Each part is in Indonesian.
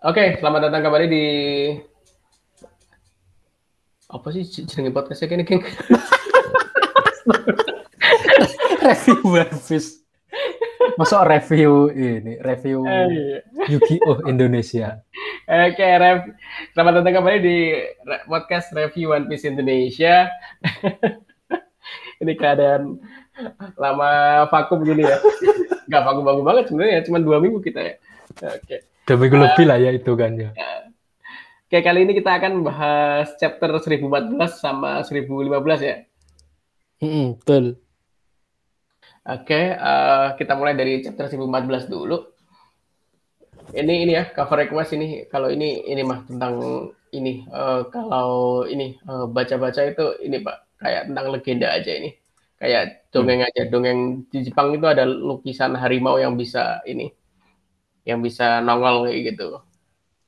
Oke, selamat datang kembali di apa sih jenenge podcastnya kene, King? review Piece. Masuk review ini, review Eh, iya. Yu-Gi-Oh Indonesia. Oke, rev- selamat datang kembali di re- podcast review One Piece Indonesia. Ini keadaan lama vakum gini ya. Nggak vakum-vakum banget sebenarnya, cuma dua minggu kita ya. Oke. Udah minggu lebih lah ya itu kan ya. Oke, kali ini kita akan bahas chapter 1014 sama 1015 ya. Mm-mm, betul. Oke, eh, kita mulai dari chapter 1014 dulu. Ini ini ya cover request ini. Kalau ini ini mah tentang ini. Eh, kalau ini eh, baca-baca itu ini pak kayak tentang legenda aja ini. Kayak dongeng aja. Dongeng di Jepang itu ada lukisan harimau yang bisa ini, yang bisa nongol kayak gitu.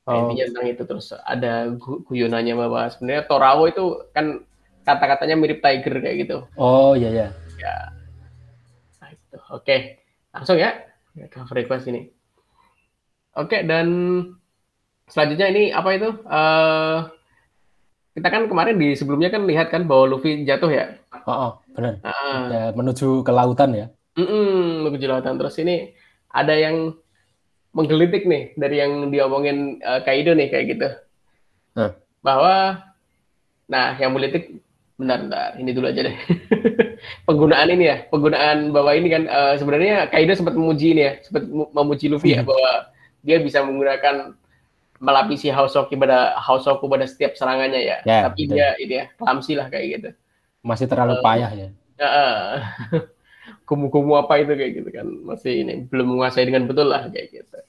Oh, intinya tentang itu terus ada gu- guyonannya bahwa sebenarnya Torawo itu kan kata-katanya mirip tiger kayak gitu. oh iya ya. Ya. Nah, itu. Oke, langsung ya cover request ini. Oke, dan selanjutnya ini apa itu? Eh kita kan kemarin di sebelumnya kan lihat kan bahwa Luffy jatuh ya. Oh, oh, benar. Ya, menuju ke lautan ya. mm Luffy jelatan. Terus ini ada yang menggelitik nih dari yang diomongin eh, Kaido nih kayak gitu. Hah. Bahwa nah yang menggelitik bentar bentar ini dulu aja deh. penggunaan ini ya, penggunaan bahwa ini kan eh, sebenarnya Kaido sempat memuji ini ya, sempat mu- memuji Luffy ya Hmm. bahwa dia bisa menggunakan melapisi Hausoku pada Hausoku pada setiap serangannya ya. Ya, Tapi betul. dia ini ya, clumsy lah kayak gitu. Masih terlalu Eh, payah ya. Heeh. Kumu-kumu apa itu kayak gitu kan masih ini belum menguasai dengan betul lah kayak gitu.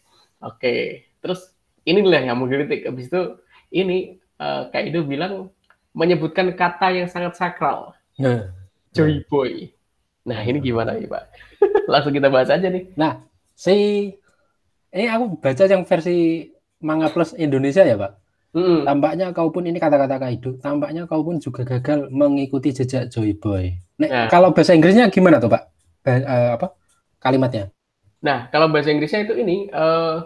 Oke, terus inilah yang mau kritik. Habis itu ini eh, Kaido bilang menyebutkan kata yang sangat sakral, Nah, Joy Boy. Nah ini gimana nih Pak? Langsung kita bahas aja nih. Nah, si ini aku baca yang versi manga plus Indonesia ya, Pak. Mm-mm. Tampaknya kau pun ini kata-kata Kaido, tampaknya kau pun juga gagal mengikuti jejak Joy Boy. Nek, Nah. kalau bahasa Inggrisnya gimana tuh, Pak? Eh, apa? Kalimatnya. Nah kalau bahasa Inggrisnya itu ini eh,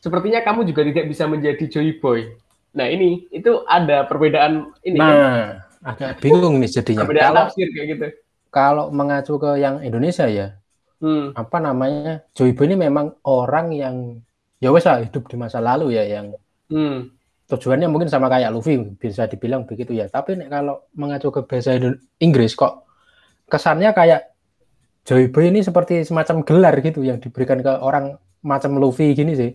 sepertinya kamu juga tidak bisa menjadi Joy Boy. Nah ini itu ada perbedaan ini kan, Nah, agak bingung nih jadinya. perbedaan Kalau tafsir kayak gitu. kalau mengacu ke yang Indonesia ya, Hmm. apa namanya? Joy Boy ini memang orang yang ya wes lah, hidup di masa lalu ya yang Hmm. tujuannya mungkin sama kayak Luffy bisa dibilang begitu ya. Tapi nek kalau mengacu ke bahasa Inggris kok kesannya kayak Joy Boy ini seperti semacam gelar gitu yang diberikan ke orang macam Luffy gini sih.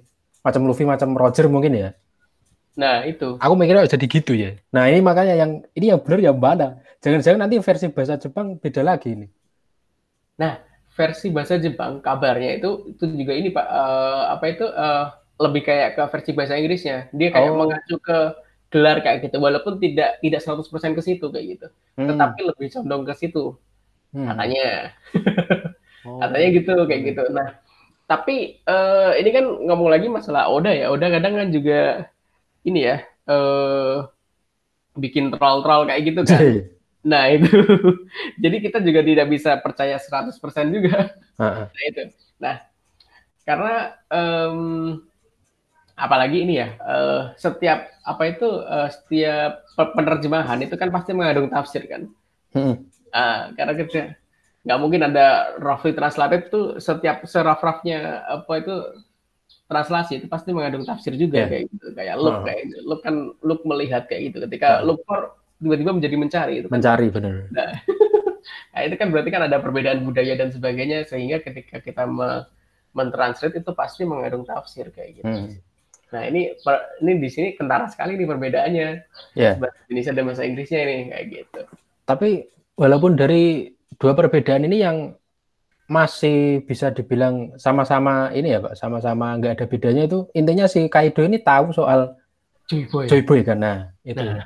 Macam Luffy, macam Roger mungkin ya. Nah itu. Aku mikirnya jadi gitu ya. Nah ini makanya yang ini yang benar yang mana? Jangan-jangan nanti versi bahasa Jepang beda lagi ini. versi bahasa Jepang kabarnya itu itu juga ini Pak eh, apa itu eh, lebih kayak ke versi bahasa Inggrisnya. Dia kayak Oh. mengacu ke gelar kayak gitu walaupun tidak tidak 100% ke situ kayak gitu. Hmm. Tetapi lebih condong ke situ Hmm. katanya. Oh. Katanya gitu kayak gitu. Nah, tapi eh, ini kan ngomong lagi masalah Oda ya. Oda kadang kan juga ini ya eh bikin troll-troll kayak gitu kan. Nah, itu. Jadi kita juga tidak bisa percaya 100% juga. Nah, itu. Nah, karena em, apalagi ini ya, eh, setiap apa itu eh, setiap pe- penerjemahan itu kan pasti mengandung tafsir kan. Hmm. Ah, karena kita nggak mungkin ada roughly translated tuh setiap seraf-rafnya apa itu translasi itu pasti mengandung tafsir juga Ya. kayak gitu kayak look Oh. kayak gitu. look kan look melihat kayak gitu ketika Oh. look for tiba-tiba menjadi mencari itu kan Mencari benar. Nah, itu kan berarti kan ada perbedaan budaya dan sebagainya sehingga ketika kita me- mentranslate itu pasti mengandung tafsir kayak gitu. Hmm. Nah, ini per- ini di sini kentara sekali nih perbedaannya Ya. bahasa Indonesia dan bahasa Inggrisnya ini kayak gitu. Tapi walaupun dari dua perbedaan ini yang masih bisa dibilang sama-sama ini ya Pak, sama-sama nggak ada bedanya itu intinya si Kaido ini tahu soal Joy boy. Joy Boy kan. Nah, itu. Nah.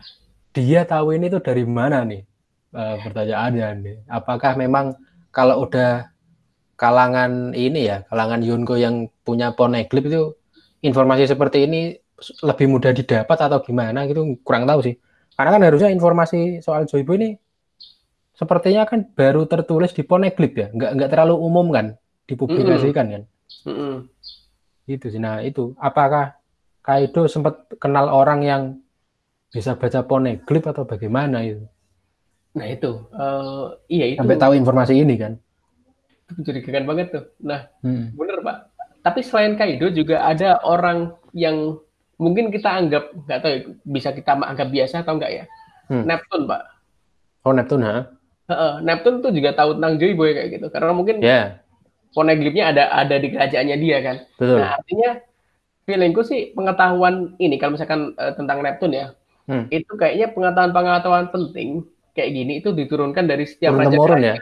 Dia tahu ini tuh dari mana nih? Eh, pertanyaannya nih. Apakah memang kalau udah kalangan ini ya, kalangan Yonko yang punya poneglyph itu informasi seperti ini lebih mudah didapat atau gimana gitu kurang tahu sih. Karena kan harusnya informasi soal Joy Boy ini sepertinya kan baru tertulis di poneglyph ya, nggak nggak terlalu umum kan dipublikasikan kan. Mm-mm. Gitu sih. Nah, itu apakah Kaido sempat kenal orang yang bisa baca poneglyph atau bagaimana itu? Nah itu, uh, iya itu. Sampai tahu informasi ini kan? Itu mencurigakan banget tuh. Nah, hmm. bener pak. Tapi selain Kaido juga ada orang yang mungkin kita anggap nggak tahu ya, bisa kita anggap biasa atau enggak ya. Hmm. Neptune pak. Oh Neptune ha? Uh, Neptune tuh juga tahu tentang Joy Boy kayak gitu. Karena mungkin yeah. poneglyphnya ada ada di kerajaannya dia kan. Betul. Nah artinya feelingku sih pengetahuan ini kalau misalkan uh, tentang Neptune ya, hmm. itu kayaknya pengetahuan-pengetahuan penting kayak gini itu diturunkan dari setiap raja ke raja. Ya?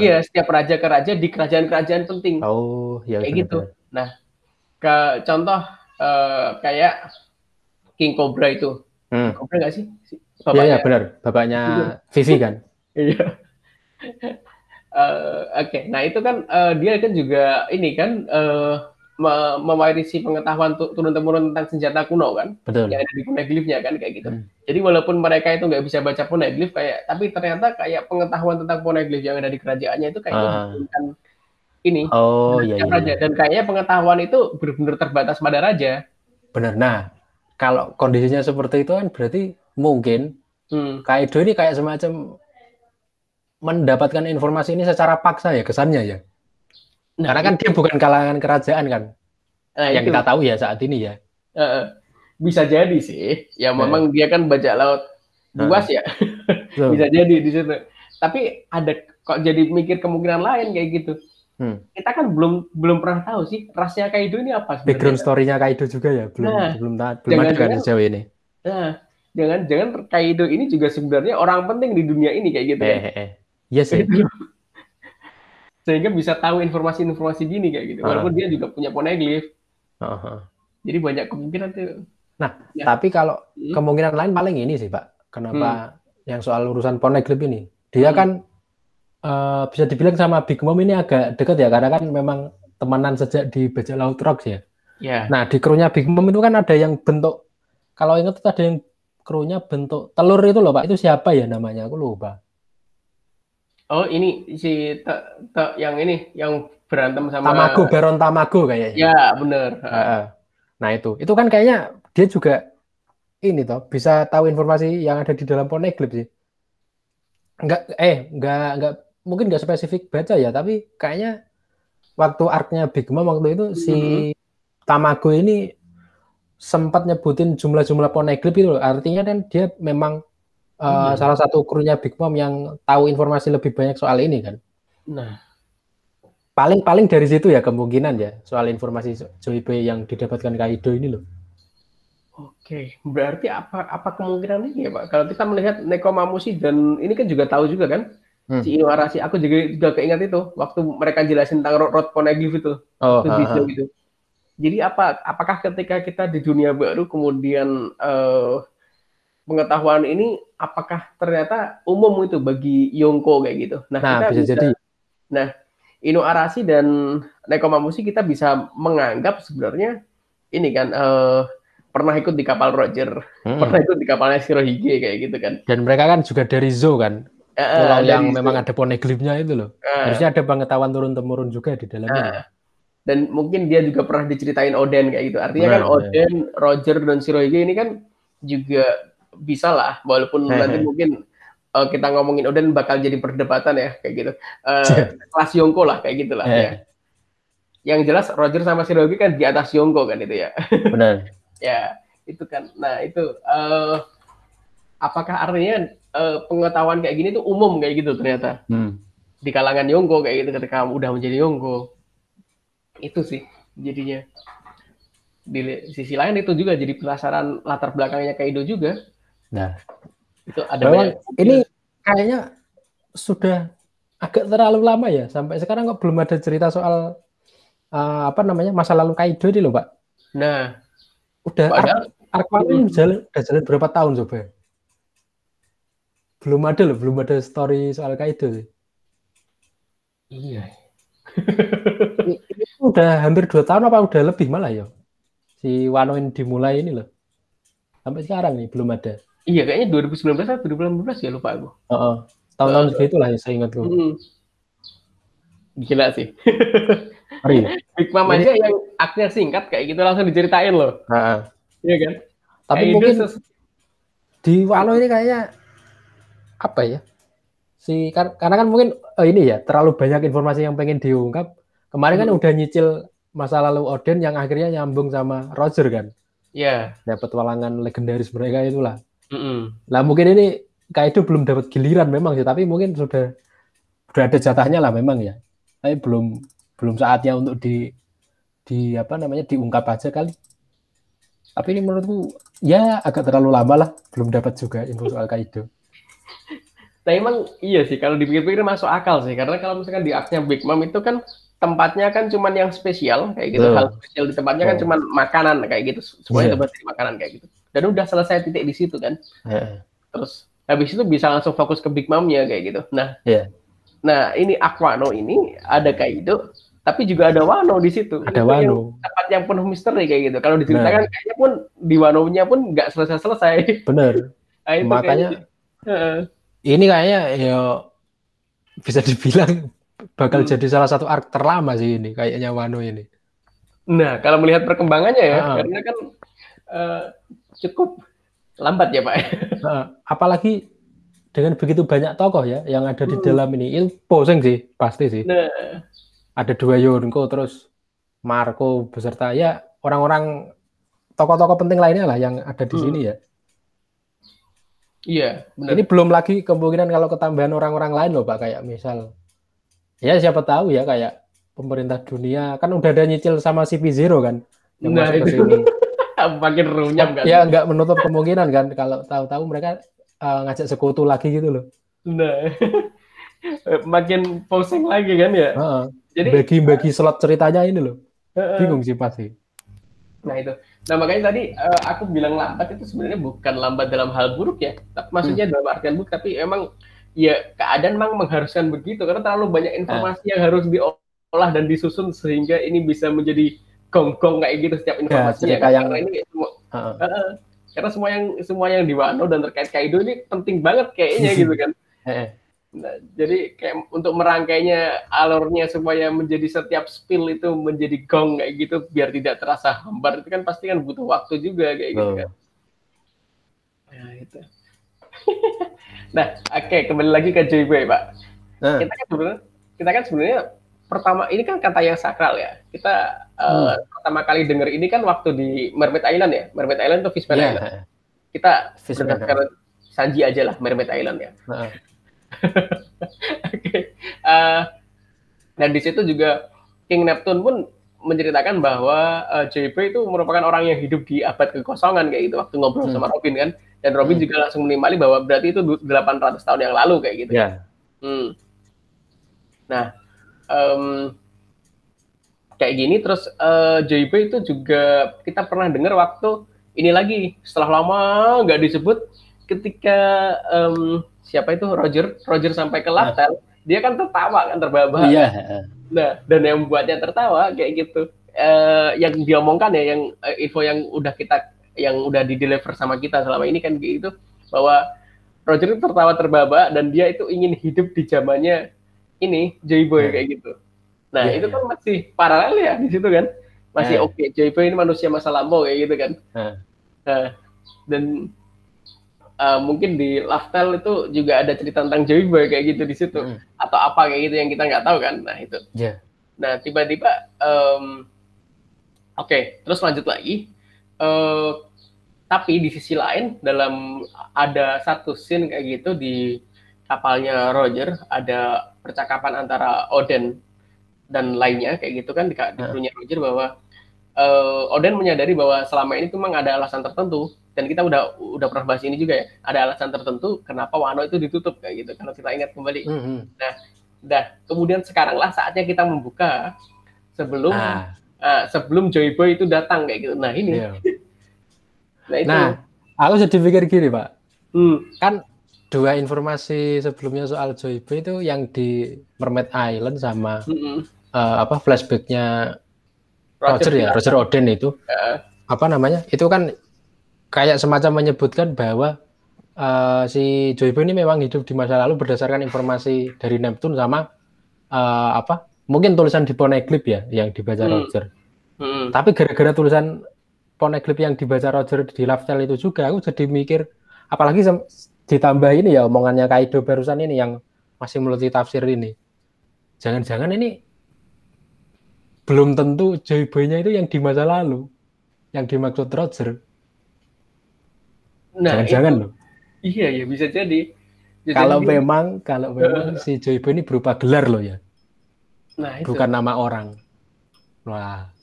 Iya, setiap raja ke raja di kerajaan-kerajaan penting. Oh, ya kayak gitu. Nah, ke contoh uh, kayak King Cobra itu. Hmm. Cobra nggak sih? Iya, ya, benar. Bapaknya Vivi kan? Iya. uh, Oke, okay. nah itu kan uh, dia kan juga ini kan uh, mewarisi pengetahuan turun temurun tentang senjata kuno kan, Betul. yang ada di poneglyphnya kan kayak gitu. Hmm. Jadi walaupun mereka itu nggak bisa baca poneglyph kayak, tapi ternyata kayak pengetahuan tentang poneglyph yang ada di kerajaannya itu kayak uh. ini oh, iya, iya, raja dan kayaknya pengetahuan itu benar-benar terbatas pada raja. Benar. Nah, kalau kondisinya seperti itu kan berarti mungkin hmm. Kaido ini kayak semacam mendapatkan informasi ini secara paksa ya kesannya ya. Nah, Karena kan dia bukan kalangan kerajaan kan, nah, yang itu. kita tahu ya saat ini ya. Uh, bisa jadi sih, ya memang dia kan bajak laut luas uh. ya, bisa jadi di situ. Tapi ada kok jadi mikir kemungkinan lain kayak gitu. Hmm. Kita kan belum belum pernah tahu sih rasnya Kaido ini apa. Sebenarnya. Background story-nya Kaido juga ya, belum nah, belum belum ada kan sejauh ini. Nah, jangan jangan Kaido ini juga sebenarnya orang penting di dunia ini kayak gitu eh, ya. Eh, eh. Iya sih. sehingga bisa tahu informasi-informasi gini kayak gitu. Walaupun uh. dia juga punya poneglyph. Uh -huh. Jadi banyak kemungkinan tuh. Nah, ya. tapi kalau hmm. kemungkinan lain paling ini sih, Pak. Kenapa hmm. yang soal urusan poneglyph ini? Dia hmm. kan uh, bisa dibilang sama Big Mom ini agak dekat ya, karena kan memang temenan sejak di Bajak Laut Rocks ya. Ya. Nah, di krunya Big Mom itu kan ada yang bentuk, kalau ingat itu ada yang krunya bentuk telur itu loh, Pak. Itu siapa ya namanya? Aku lupa. Oh ini si te, te, yang ini yang berantem sama Tamago Baron Tamago kayaknya. Ya benar. Nah itu itu kan kayaknya dia juga ini toh bisa tahu informasi yang ada di dalam Poneglyph sih. Enggak eh enggak enggak mungkin enggak spesifik baca ya tapi kayaknya waktu arc-nya Big Mom waktu itu si mm -hmm. Tamago ini sempat nyebutin jumlah-jumlah Poneglyph itu artinya kan dia memang uh, hmm. salah satu krunya Big Mom yang tahu informasi lebih banyak soal ini kan. Nah, paling paling dari situ ya kemungkinan ya soal informasi Joybe yang didapatkan Kaido ini loh. Oke, berarti apa apa kemungkinan ini ya Pak? Kalau kita melihat Nekomamushi dan ini kan juga tahu juga kan hmm. si Inuarashi, aku juga juga keingat itu waktu mereka jelasin tentang Rod, Rod Poneglyph itu, oh, itu gitu. Jadi apa apakah ketika kita di dunia baru kemudian uh, pengetahuan ini apakah ternyata umum itu bagi Yongko kayak gitu. Nah, nah kita bisa, bisa jadi. Nah, Inu Arasi dan Nekomamushi kita bisa menganggap sebenarnya ini kan uh, pernah ikut di kapal Roger, hmm. pernah ikut di kapalnya Shirohige kayak gitu kan. Dan mereka kan juga dari Zo kan. Uh, yang memang ada poneglyphnya itu loh. Uh, Harusnya ada pengetahuan turun temurun juga di dalamnya. Uh, dan mungkin dia juga pernah diceritain Oden kayak gitu. Artinya nah, kan Oden, ya. Roger dan Shirohige ini kan juga bisa lah walaupun Hehe. nanti mungkin uh, kita ngomongin Oden bakal jadi perdebatan ya kayak gitu. Uh, kelas Yongko lah kayak gitulah ya. Yang jelas Roger sama Shirogi kan di atas Yongko kan itu ya. Benar. Ya itu kan. Nah itu uh, apakah artinya uh, pengetahuan kayak gini tuh umum kayak gitu ternyata? Hmm. di kalangan Yongko kayak gitu ketika udah menjadi Yongko. Itu sih jadinya. Di sisi lain itu juga jadi penasaran latar belakangnya Kaido juga Nah, itu ada banyak. Ini kayaknya sudah agak terlalu lama ya. Sampai sekarang kok belum ada cerita soal uh, apa namanya masa lalu Kaido ini loh, Pak. Nah, udah padahal arc ini jalan udah jalan berapa tahun coba? Belum ada loh, belum ada story soal Kaido. Iya. ini udah hampir dua tahun apa udah lebih malah ya? Si Wano ini dimulai ini loh. Sampai sekarang nih belum ada. Iya kayaknya 2019 atau 2018 ya lupa aku. Uh -uh. Tahun-tahun uh, segitu lah ya saya ingat tuh. Hmm. Gila sih. Hari. Big Mom aja yang aknya singkat kayak gitu langsung diceritain loh. Uh. Iya kan? Tapi Kaido mungkin di Wano ini kayaknya apa ya? Si kar- karena kan mungkin eh, ini ya terlalu banyak informasi yang pengen diungkap. Kemarin kan Hmm. udah nyicil masa lalu Odin yang akhirnya nyambung sama Roger kan. Iya. Dapat walangan legendaris mereka itulah. Mm-mm. Lah mungkin ini Kaido belum dapat giliran memang sih, tapi mungkin sudah sudah ada jatahnya lah memang ya. Tapi belum belum saatnya untuk di di apa namanya diungkap aja kali. Tapi ini menurutku ya agak terlalu lama lah, belum dapat juga info soal Kaido. Nah emang iya sih kalau dipikir-pikir masuk akal sih karena kalau misalkan di arc-nya Big Mom itu kan tempatnya kan cuman yang spesial kayak gitu hal spesial di tempatnya kan Oh. cuman makanan kayak gitu semuanya terbuat dari makanan kayak gitu dan udah selesai titik di situ kan Heeh. terus habis itu bisa langsung fokus ke Big Mom-nya kayak gitu nah Iya. nah ini Aquano ini ada Kaido tapi juga ada Wano di situ Ada Itu yang Wano. tempat yang penuh misteri kayak gitu kalau diceritakan kayaknya pun di Wano-nya pun nggak selesai-selesai Bener. nah, itu Makanya kayaknya. Heeh. ini kayaknya ya bisa dibilang bakal Hmm. jadi salah satu arc terlama sih ini kayaknya Wano ini. Nah, kalau melihat perkembangannya ya, Ah. karena kan eh, cukup lambat ya Pak. Heeh. apalagi dengan begitu banyak tokoh ya yang ada di dalam ini itu pusing sih pasti sih. Nah, Ada dua Yonko terus Marco beserta ya orang-orang tokoh-tokoh penting lainnya lah yang ada di Hmm. sini ya. iya, benar. Ini belum lagi kemungkinan kalau ketambahan orang-orang lain loh Pak kayak misal ya siapa tahu ya kayak pemerintah dunia kan udah ada nyicil sama CP0 kan yang Nah, masuk ke sini. Makin runyam kan. Ya nggak menutup kemungkinan kan kalau tahu-tahu mereka eh, ngajak sekutu lagi gitu loh. Nah, makin pusing lagi kan ya. Heeh. Jadi, Bagi-bagi slot ceritanya ini loh. eh, Bingung sih pasti. nah itu. Nah makanya tadi eh, aku bilang lambat itu sebenarnya bukan lambat dalam hal buruk ya, tapi Hmm. maksudnya dalam artian buruk, tapi emang ya keadaan memang mengharuskan begitu karena terlalu banyak informasi yang harus diolah dan disusun sehingga ini bisa menjadi gonggong kayak gitu setiap informasinya. cerita kan. yang- Karena ini semua Heeh. Heeh. karena semua yang semua yang di Wano dan terkait Kaido ini penting banget kayaknya gitu kan. Heeh. Nah, jadi kayak untuk merangkainya alurnya supaya menjadi setiap spill itu menjadi gong kayak gitu biar tidak terasa hambar itu kan pasti kan butuh waktu juga kayak gitu Betul. kan. Nah, itu. nah, oke kembali lagi ke Joy Boy, Pak. Nah, Kita kan sebenarnya kita kan sebenarnya pertama ini kan kata yang sakral ya. Kita eh, Hmm. pertama kali dengar ini kan waktu di Mermaid Island ya. Mermaid Island itu Fishman iya, Island. Kita Fishman berdasarkan Sanji aja lah Mermaid Island ya. Heeh. Oke. Eh, dan di situ juga King Neptune pun menceritakan bahwa uh, JP itu merupakan orang yang hidup di abad kekosongan kayak gitu waktu ngobrol Hmm. sama Robin kan. Dan Robin Hmm. juga langsung menimali bahwa berarti itu du- 800 tahun yang lalu kayak gitu. Ya. Hmm. Nah, em, kayak gini terus eh, JP itu juga kita pernah dengar waktu ini lagi setelah lama nggak disebut ketika em, siapa itu Roger Roger sampai ke Laptel dia kan tertawa kan terbahak-bahak. Iya, heeh. Nah, dan yang membuatnya tertawa kayak gitu. Eh, yang diomongkan ya, yang eh, info yang udah kita, yang udah di deliver sama kita selama ini kan gitu, bahwa Roger itu tertawa terbahak dan dia itu ingin hidup di zamannya ini Joy Boy Hmm. kayak gitu. Nah, Iya, itu iya. kan masih paralel ya di situ kan, masih Hmm. oke Joy Boy ini manusia masa lampau kayak gitu kan. Nah, dan eh, mungkin di Laftel itu juga ada cerita tentang Joy Boy kayak gitu di situ Hmm. atau apa kayak gitu yang kita nggak tahu kan. Nah, itu. Iya. Nah, tiba-tiba, em, oke, terus lanjut lagi. Eh, tapi di sisi lain, dalam ada satu scene kayak gitu di kapalnya Roger, ada percakapan antara Oden dan lainnya kayak gitu kan di, di Heeh. krunya Roger bahwa eh, Oden menyadari bahwa selama ini tuh memang ada alasan tertentu dan kita udah udah pernah bahas ini juga ya ada alasan tertentu kenapa Wano itu ditutup kayak gitu kalau kita ingat kembali Mhm. Nah, kemudian sekaranglah saatnya kita membuka sebelum Nah, eh, sebelum Joy Boy itu datang kayak gitu. Nah ini, iya. nah itu, Nah, aku jadi pikir gini, Pak. hmm, Kan dua informasi sebelumnya soal Joy Boy itu yang di Mermaid Island sama mm-mm. eh, apa flashbacknya Roger, ya, bilang, Roger Oden itu eh, apa namanya? Itu kan kayak semacam menyebutkan bahwa eh, si Joy Boy ini memang hidup di masa lalu berdasarkan informasi dari Neptune sama eh, apa? Mungkin tulisan di Poneglyph ya yang dibaca Hmm. Roger. mm-mm. Tapi gara-gara tulisan poneglyph yang dibaca Roger di Lifestyle itu juga aku jadi mikir apalagi ditambah ini ya omongannya Kaido barusan ini yang masih multi tafsir ini. Jangan-jangan ini belum tentu Joy Boy-nya itu yang di masa lalu yang dimaksud Roger. Nah jangan-jangan loh. Iya ya bisa jadi. Ya, kalau jadi, memang kalau memang si Joy Boy ini berupa gelar loh ya. Nah, itu. bukan nama orang. Wah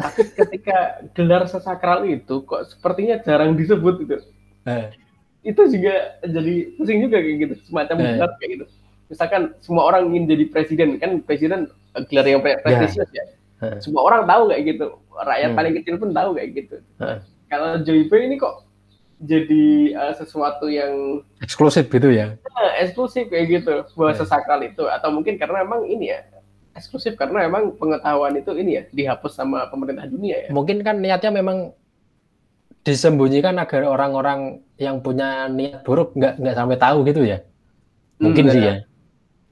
Tapi ketika gelar sesakral itu kok sepertinya jarang disebut itu. Eh. Itu juga jadi pusing juga kayak gitu, semacam eh. gelar kayak gitu. Misalkan semua orang ingin jadi presiden, kan presiden gelar yang prestisius ya. ya. Eh. Semua orang tahu kayak gitu. Rakyat hmm. paling kecil pun tahu kayak gitu. Eh. Kalau Joype ini kok jadi uh, sesuatu yang eksklusif gitu ya? Uh, eksklusif kayak gitu, buat eh. sesakral itu. Atau mungkin karena emang ini ya, eksklusif karena memang pengetahuan itu ini ya dihapus sama pemerintah dunia ya. Mungkin kan niatnya memang disembunyikan agar orang-orang yang punya niat buruk nggak nggak sampai tahu gitu ya. Mungkin hmm, sih ya.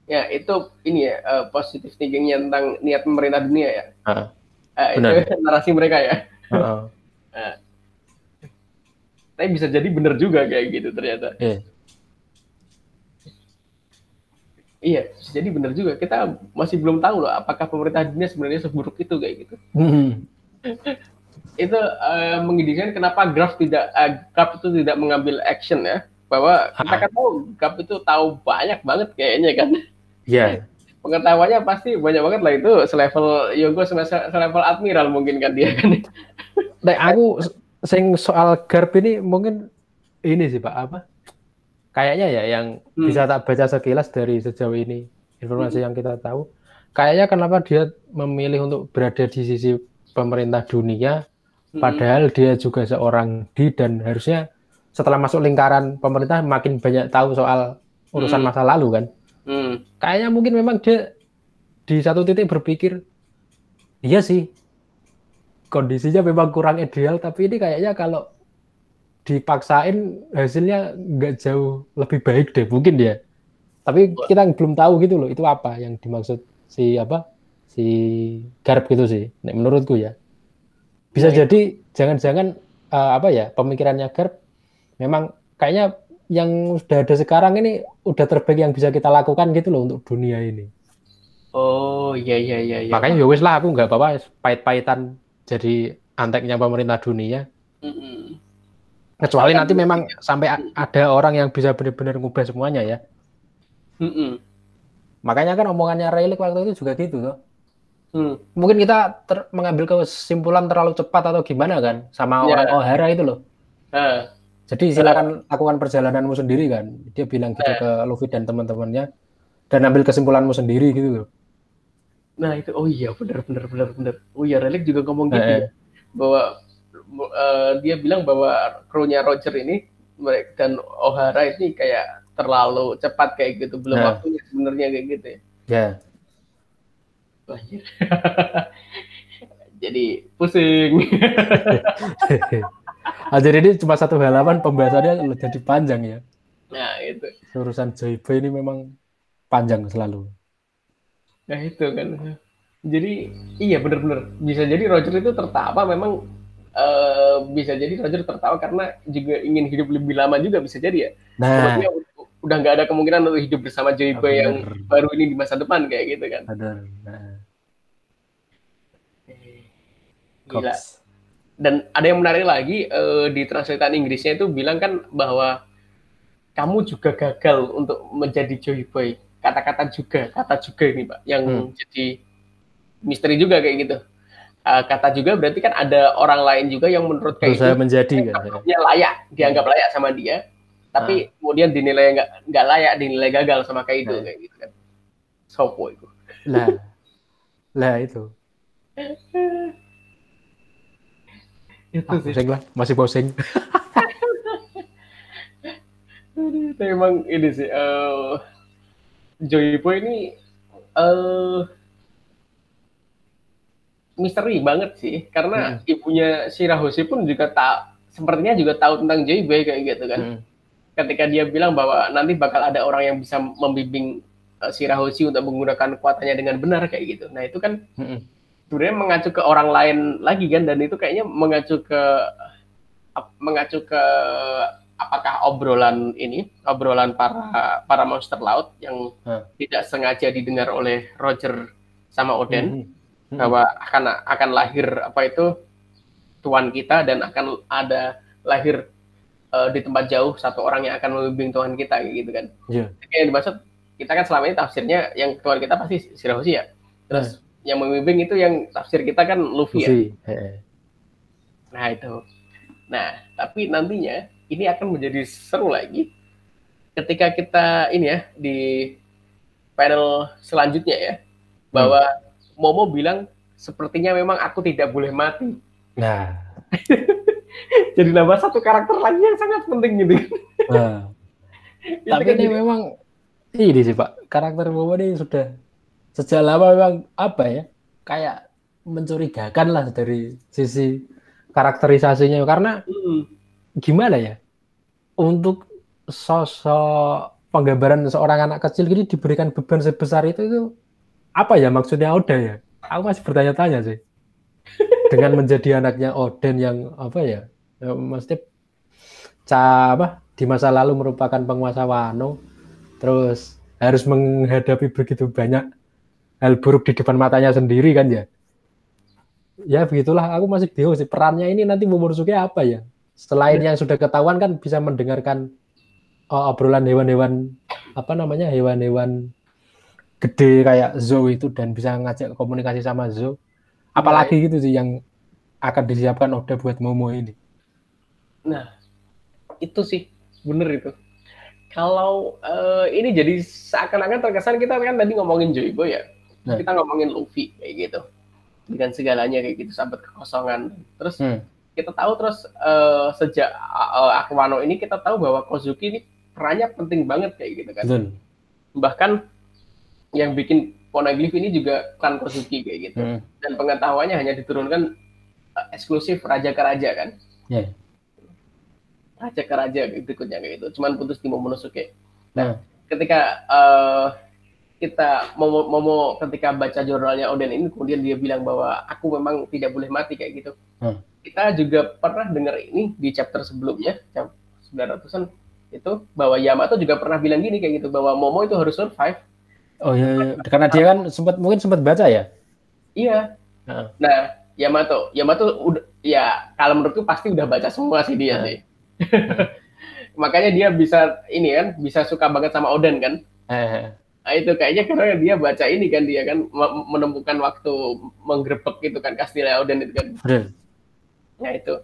Ya itu ini ya uh, positif thinkingnya tentang niat pemerintah dunia ya. Uh, uh, itu narasi mereka ya. Uh, uh. uh. Tapi bisa jadi benar juga kayak gitu ternyata. Yeah. Iya, jadi benar juga. Kita masih belum tahu loh apakah pemerintah dunia sebenarnya seburuk itu kayak gitu. Hmm. itu uh, mengidentikan kenapa Graf tidak uh, Graf itu tidak mengambil action ya. Bahwa kita kan tahu Graf itu tahu banyak banget kayaknya kan. Iya. Yeah. Pengetahuannya pasti banyak banget lah itu selevel Yogo selevel admiral mungkin kan dia kan. Nah, aku sing soal Garp ini mungkin ini sih Pak apa? Kayaknya ya yang hmm. bisa tak baca sekilas dari sejauh ini informasi hmm. yang kita tahu kayaknya kenapa dia memilih untuk berada di sisi pemerintah dunia hmm. padahal dia juga seorang di dan harusnya setelah masuk lingkaran pemerintah makin banyak tahu soal urusan hmm. masa lalu kan hmm. kayaknya mungkin memang dia di satu titik berpikir iya sih kondisinya memang kurang ideal tapi ini kayaknya kalau dipaksain hasilnya nggak jauh lebih baik deh mungkin dia tapi kita belum tahu gitu loh itu apa yang dimaksud si apa si Garb gitu sih menurutku ya. Bisa nah, jadi jangan-jangan uh, apa ya pemikirannya Garb memang kayaknya yang sudah ada sekarang ini udah terbaik yang bisa kita lakukan gitu loh untuk dunia ini. Oh iya iya iya, iya. makanya ya wes lah aku nggak apa-apa pahit-pahitan jadi anteknya pemerintah dunia. Mm -hmm Kecuali nanti memang sampai ada orang yang bisa benar-benar ngubah semuanya ya. Mm -mm. Makanya kan omongannya Rayleigh waktu itu juga gitu tuh. Hmm. Mungkin kita ter mengambil kesimpulan terlalu cepat atau gimana kan sama yeah. orang O'Hara itu loh. Uh. Jadi silakan uh. lakukan perjalananmu sendiri kan. Dia bilang gitu uh. ke Luffy dan teman-temannya dan ambil kesimpulanmu sendiri gitu loh. Nah itu oh iya benar benar benar benar. Oh iya Relic juga ngomong gitu uh. ya bahwa uh, dia bilang bahwa krunya Roger ini dan O'Hara ini kayak terlalu cepat kayak gitu belum nah. waktunya sebenarnya kayak gitu ya. Yeah. jadi pusing. ah, jadi ini cuma satu halaman pembahasannya jadi panjang ya. Nah itu. Urusan Joyboy ini memang panjang selalu. Nah itu kan. Jadi iya benar-benar bisa jadi Roger itu tertawa memang uh, bisa jadi Roger tertawa karena juga ingin hidup lebih lama juga bisa jadi ya. Nah, udah nggak ada kemungkinan untuk hidup bersama Joey Boy yang baru ini di masa depan kayak gitu kan. Benar. Nah. Gila. Dan ada yang menarik lagi uh, di translatean Inggrisnya itu bilang kan bahwa kamu juga gagal untuk menjadi Joey Boy. Kata-kata juga, kata juga ini Pak, yang hmm. jadi misteri juga kayak gitu uh, kata juga berarti kan ada orang lain juga yang menurut kayak itu menjadi kan ya. layak dianggap layak sama dia tapi ah. kemudian dinilai nggak nggak layak dinilai gagal sama kayak itu nah. kayak gitu kan sopo itu lah lah itu itu ah, sih. lah masih posing memang ini sih uh, Joypo ini uh, misteri banget sih karena hmm. ibunya Shirahoshi pun juga tak sepertinya juga tahu tentang JB kayak gitu kan. Hmm. Ketika dia bilang bahwa nanti bakal ada orang yang bisa membimbing uh, Shirahoshi untuk menggunakan kekuatannya dengan benar kayak gitu. Nah itu kan mm-hmm. sebenarnya mengacu ke orang lain lagi kan dan itu kayaknya mengacu ke mengacu ke apakah obrolan ini obrolan para para monster laut yang huh. tidak sengaja didengar oleh Roger sama Oden hmm. Hmm. bahwa akan akan lahir apa itu tuan kita dan akan ada lahir uh, di tempat jauh satu orang yang akan membimbing Tuhan kita gitu kan. Yeah. Yang dimaksud kita kan selama ini tafsirnya yang Tuhan kita pasti Shirahoshi ya. Terus yeah. yang membimbing itu yang tafsir kita kan Luffy, ya? Luffy. ya. Nah itu. Nah tapi nantinya ini akan menjadi seru lagi ketika kita ini ya di panel selanjutnya ya bahwa hmm. Momo bilang sepertinya memang aku tidak boleh mati. Nah, jadi nambah satu karakter lagi yang sangat penting gitu. Nah. Tapi kan ini memang ini sih Pak, karakter Momo ini sudah sejak lama memang apa ya kayak mencurigakan lah dari sisi karakterisasinya karena hmm gimana ya untuk sosok penggambaran seorang anak kecil ini diberikan beban sebesar itu itu apa ya maksudnya Oda ya? Aku masih bertanya-tanya sih. Dengan menjadi anaknya Oden yang apa ya? ya mesti ca apa di masa lalu merupakan penguasa Wano terus harus menghadapi begitu banyak hal buruk di depan matanya sendiri kan ya. Ya begitulah aku masih bingung sih perannya ini nanti Momonosuke apa ya? Selain yang sudah ketahuan kan bisa mendengarkan oh, obrolan hewan-hewan apa namanya hewan-hewan gede kayak zoo itu dan bisa ngajak komunikasi sama zoo. Apalagi nah, gitu sih yang akan disiapkan Oda buat Momo ini. Nah, itu sih bener itu. Kalau uh, ini jadi seakan-akan terkesan kita kan tadi ngomongin Joibo ya, nah. kita ngomongin Luffy kayak gitu, dengan segalanya kayak gitu, sahabat kekosongan. Terus hmm kita tahu terus uh, sejak uh, Aquano ini kita tahu bahwa Kozuki ini perannya penting banget kayak gitu kan. Betul. Bahkan yang bikin Poneglyph ini juga klan Kozuki kayak gitu. Hmm. Dan pengetahuannya hanya diturunkan uh, eksklusif raja ke raja kan. Yeah. Raja ke raja berikutnya kayak gitu. Cuman putus di Momonosuke. Nah, hmm. ketika uh, kita mau mau ketika baca jurnalnya Oden ini kemudian dia bilang bahwa aku memang tidak boleh mati kayak gitu. Hmm kita juga pernah dengar ini di chapter sebelumnya, jam 900-an itu bahwa Yamato juga pernah bilang gini kayak gitu bahwa Momo itu harus survive. Oh iya, iya. karena dia kan sempat mungkin sempat baca ya. Iya. Nah, nah Yamato, Yamato udah ya kalau menurutku pasti udah baca semua sih dia nah. sih. Makanya dia bisa ini kan, bisa suka banget sama Oden kan. Nah, itu kayaknya karena dia baca ini kan dia kan menemukan waktu menggerebek gitu kan kastilnya Oden itu kan. Betul. Ya itu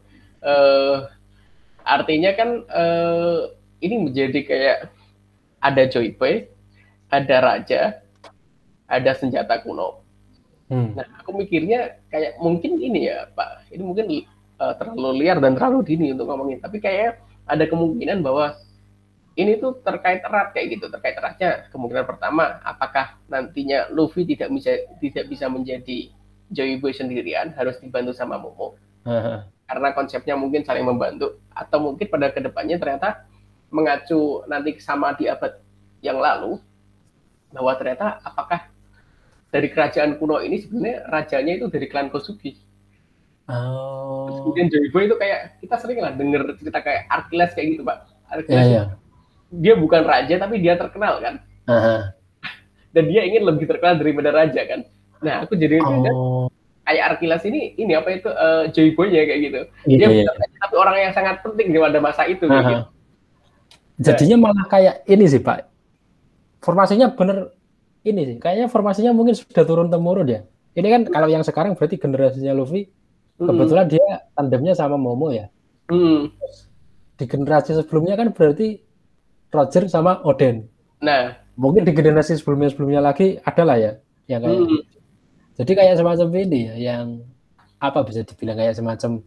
uh, artinya kan uh, ini menjadi kayak ada Joyboy, ada raja, ada senjata kuno. Hmm. Nah, aku mikirnya kayak mungkin ini ya, Pak. Ini mungkin uh, terlalu liar dan terlalu dini untuk ngomongin. Tapi kayak ada kemungkinan bahwa ini tuh terkait erat kayak gitu. Terkait eratnya kemungkinan pertama, apakah nantinya Luffy tidak bisa tidak bisa menjadi Joy Boy sendirian, harus dibantu sama Momo karena konsepnya mungkin saling membantu atau mungkin pada ke depannya ternyata mengacu nanti sama di abad yang lalu bahwa ternyata apakah dari kerajaan kuno ini sebenarnya rajanya itu dari klan Kosugi. Oh. Terus kemudian Joybo itu kayak kita sering lah denger cerita kayak Arkiles kayak gitu pak. Arkiles yeah, yeah. dia bukan raja tapi dia terkenal kan. Uh -huh. Dan dia ingin lebih terkenal daripada raja kan. Nah aku jadi oh kayak Arkilas ini ini apa itu uh, Joy Boy ya kayak gitu. Iya, dia iya, iya. tapi orang yang sangat penting di pada masa itu kayak gitu. Jadinya malah kayak ini sih Pak. Formasinya bener ini sih. Kayaknya formasinya mungkin sudah turun temurun ya. Ini kan kalau yang sekarang berarti generasinya Luffy mm. kebetulan dia tandemnya sama Momo ya. Mm. Di generasi sebelumnya kan berarti Roger sama Oden. Nah, mungkin di generasi sebelumnya-sebelumnya lagi adalah ya yang kayak mm. Jadi kayak semacam ini ya, yang apa bisa dibilang kayak semacam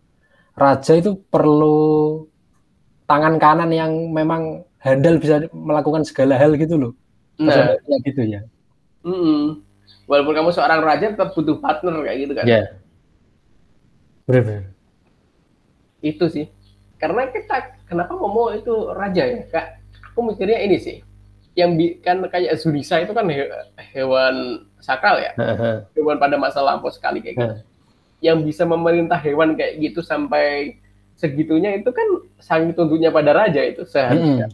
raja itu perlu tangan kanan yang memang handal bisa melakukan segala hal gitu loh. Nah, kayak gitu ya. Mm -hmm. Walaupun kamu seorang raja tetap butuh partner kayak gitu kan. Ya. Yeah. Benar. Itu sih. Karena kita kenapa Momo itu raja ya, Kak? Aku mikirnya ini sih. yang bi- kan kayak Zurisa itu kan he- hewan sakral ya, hewan pada masa lampau sekali kayak gitu. Yang bisa memerintah hewan kayak gitu sampai segitunya itu kan saking tunduknya pada raja itu seharusnya.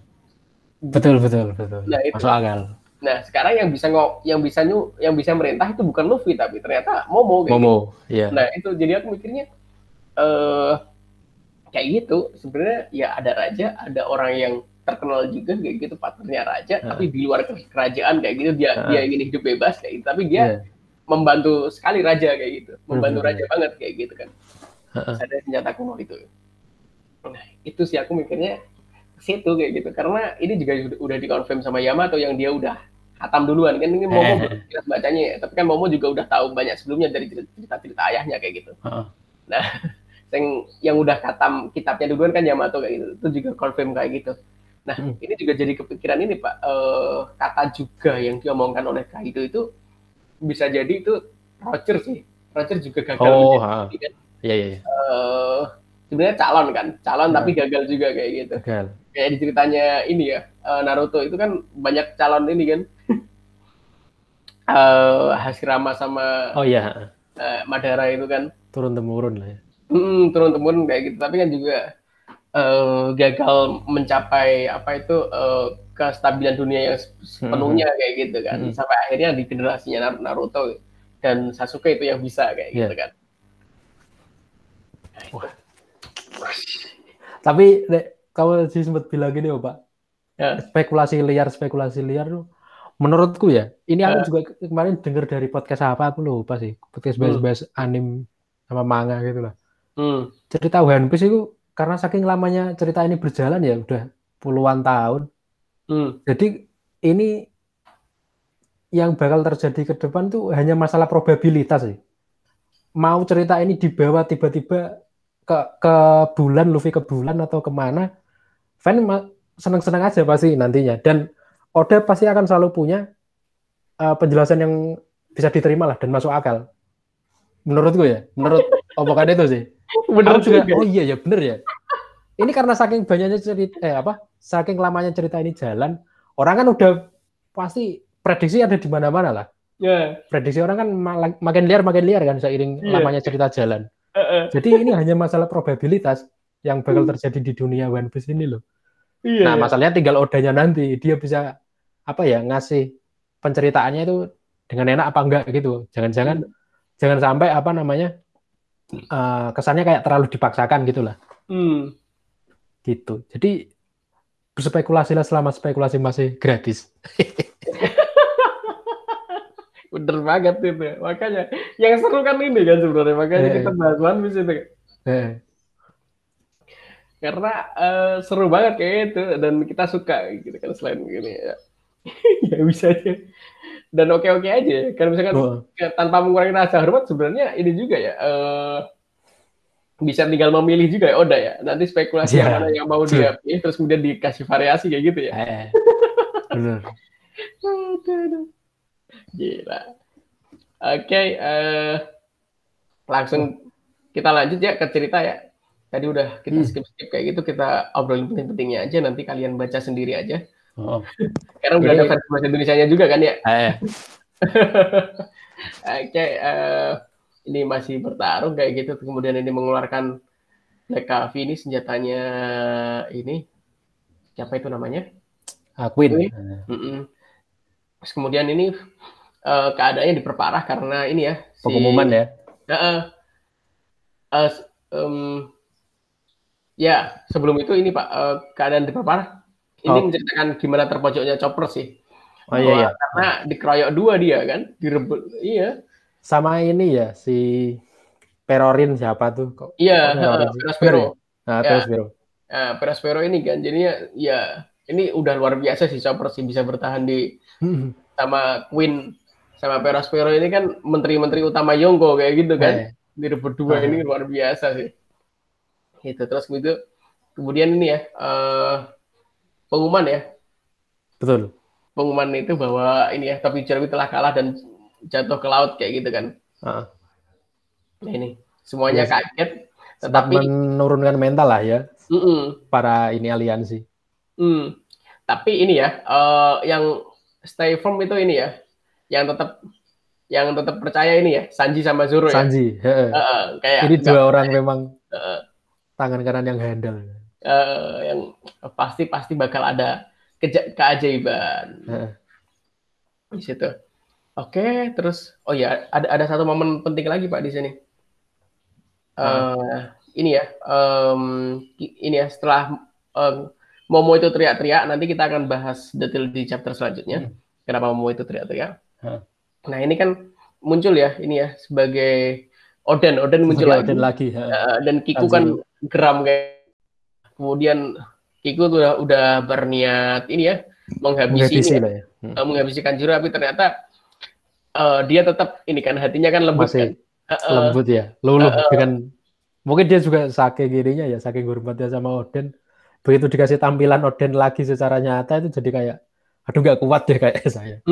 Betul betul betul. Nah, itu. Masuk akal. Nah sekarang yang bisa ngo yang bisa nyu yang bisa merintah itu bukan Luffy tapi ternyata Momo. Gitu. Momo, iya. Nah itu jadi aku mikirnya eh kayak gitu sebenarnya ya ada raja, ada orang yang terkenal juga kayak gitu partnernya raja, Heeh. tapi di luar kerajaan kayak gitu dia Heeh. dia ingin hidup bebas kayak gitu, tapi dia Iya. membantu sekali raja kayak gitu, membantu raja banget kayak gitu kan. Heeh. Ada senjata kuno itu. Nah itu sih aku mikirnya ke situ kayak gitu, karena ini juga udah, dikonfirm sama Yamato yang dia udah hatam duluan kan ini Momo Eh. jelas bacanya ya, tapi kan Momo juga udah tahu banyak sebelumnya dari cerita-cerita ayahnya kayak gitu. Heeh. Nah, yang yang udah katam kitabnya duluan kan Yamato kayak gitu. Itu juga confirm kayak gitu. Nah, Hmm. ini juga jadi kepikiran ini Pak. Eh, kata juga yang diomongkan oleh Kaido itu bisa jadi itu Roger sih. Roger juga gagal. Oh, menjadi- kan. Iya iya. iya. Eh, sebenarnya calon kan, calon Hmm. tapi gagal juga kayak gitu. Gagal. Kayak di ceritanya ini ya, eh, Naruto itu kan banyak calon ini kan. Eh, Hashirama sama Oh iya, eh, Madara itu kan turun temurun lah ya. Hmm, turun temurun kayak gitu. Tapi kan juga eh, gagal mencapai apa itu eh, kestabilan dunia yang sepenuhnya kayak gitu kan. Hmm. Sampai akhirnya di generasinya Nar- Naruto dan Sasuke itu yang bisa kayak Iya. gitu kan. Tapi Kamu sih sempat bilang gini, oh, Pak. Ya. Spekulasi liar, spekulasi liar tuh menurutku ya. Ini aku Ya. juga ke- kemarin dengar dari podcast apa aku lupa sih. Podcast Hmm. bahas-bahas anim sama manga gitu lah. Hmm. Cerita One Piece itu karena saking lamanya cerita ini berjalan ya udah puluhan tahun. Hmm. Jadi ini yang bakal terjadi ke depan tuh hanya masalah probabilitas sih. Mau cerita ini dibawa tiba-tiba ke ke bulan, Luffy ke bulan atau ke mana, fan seneng-seneng aja pasti nantinya. Dan Oda pasti akan selalu punya uh, penjelasan yang bisa diterima lah dan masuk akal. Menurutku ya, menurut omongan itu sih. Bener juga, juga. oh iya ya bener ya. Ini karena saking banyaknya cerita, eh apa, saking lamanya cerita ini jalan, orang kan udah pasti prediksi ada di mana-mana lah. Ya. Prediksi orang kan ma- makin liar makin liar kan seiring Iya. lamanya cerita jalan. Eh, eh. Jadi ini hanya masalah probabilitas yang bakal terjadi di dunia One Piece ini loh. Iya. Nah, iya. masalahnya tinggal odanya nanti dia bisa apa ya ngasih penceritaannya itu dengan enak apa enggak gitu. Jangan-jangan jangan sampai apa namanya eh, kesannya kayak terlalu dipaksakan gitu lah. Hmm. gitu. Jadi berspekulasilah selama spekulasi masih gratis. Bener banget itu. Makanya yang seru kan ini kan sebenarnya. Makanya Eh. kita bahas One Piece itu. Eh, Karena eh, seru banget kayak itu dan kita suka gitu kan selain gini ya. ya bisa aja. Dan oke-oke aja. Kan misalkan oh, tanpa mengurangi rasa hormat sebenarnya ini juga ya eh, bisa tinggal memilih juga ya Oda ya nanti spekulasi yang mana yang mau dia pilih terus kemudian dikasih variasi kayak gitu ya eh, aduh. gila oke eh, langsung kita lanjut ya ke cerita ya tadi udah kita Hmm. skip skip kayak gitu kita obrolin penting-pentingnya aja nanti kalian baca sendiri aja Oh, karena udah ada versi bahasa Indonesia juga kan ya eh, Oke, eh, ini masih bertarung kayak gitu. Kemudian ini mengeluarkan Black Coffee ini senjatanya ini siapa itu namanya? Queen. Queen. Mm-mm. Terus kemudian ini eh, keadaannya diperparah karena ini ya si- Pengumuman ya. Eh, s- em, ya sebelum itu ini Pak eh, keadaan diperparah. Ini Oh. menceritakan gimana terpojoknya Chopper sih. Oh iya iya. Karena dikeroyok dua dia kan, direbut. Iya. Sama ini ya si Perorin siapa tuh kok? Iya, Oh, Perorin. Perospero. Nah, Ya. terus Bro. Nah, Perospero ini kan jadinya ya ini udah luar biasa sih Chopper sih bisa bertahan di sama Queen sama Perospero ini kan menteri-menteri utama Yonko kayak gitu kan. Eh, Direbut dua Ah. ini luar biasa sih. Gitu terus gitu kemudian ini ya eh, pengumuman ya. betul. Pengumuman itu bahwa ini ya tapi Jeremy telah kalah dan jatuh ke laut kayak gitu kan. Nah, ini semuanya Yes. kaget Tetap tetapi menurunkan mental lah ya Mm-mm. para ini aliansi. Hmm. Tapi ini ya, uh, yang stay firm itu ini ya, yang tetap yang tetap percaya ini ya, Sanji sama Zoro ya. Sanji, uh, uh, kayak ini dua orang memang uh, tangan kanan yang handle. Uh, yang pasti pasti bakal ada ke keajaiban uh. di situ. Oke, terus oh ya ada ada satu momen penting lagi pak di sini. Uh, ini ya, um, ini ya setelah um, Momo itu teriak-teriak, nanti kita akan bahas detail di chapter selanjutnya. Hmm. Kenapa Momo itu teriak-teriak? Hmm. Nah ini kan muncul ya, ini ya sebagai Oden, Oden muncul lagi. Oden lagi. Uh, dan Kiku kan geram kayak. Kemudian Kiku tuh udah, udah berniat ini ya menghabisi, menghabisi, ini, ya. Hmm. Uh, menghabisi Kanjuro, tapi ternyata uh, dia tetap ini kan hatinya kan lembut Masih kan. Uh, lembut ya, luluh uh, uh, dengan mungkin dia juga saking gininya ya, saking hormatnya sama Oden begitu dikasih tampilan Oden lagi secara nyata itu jadi kayak aduh nggak kuat deh kayak saya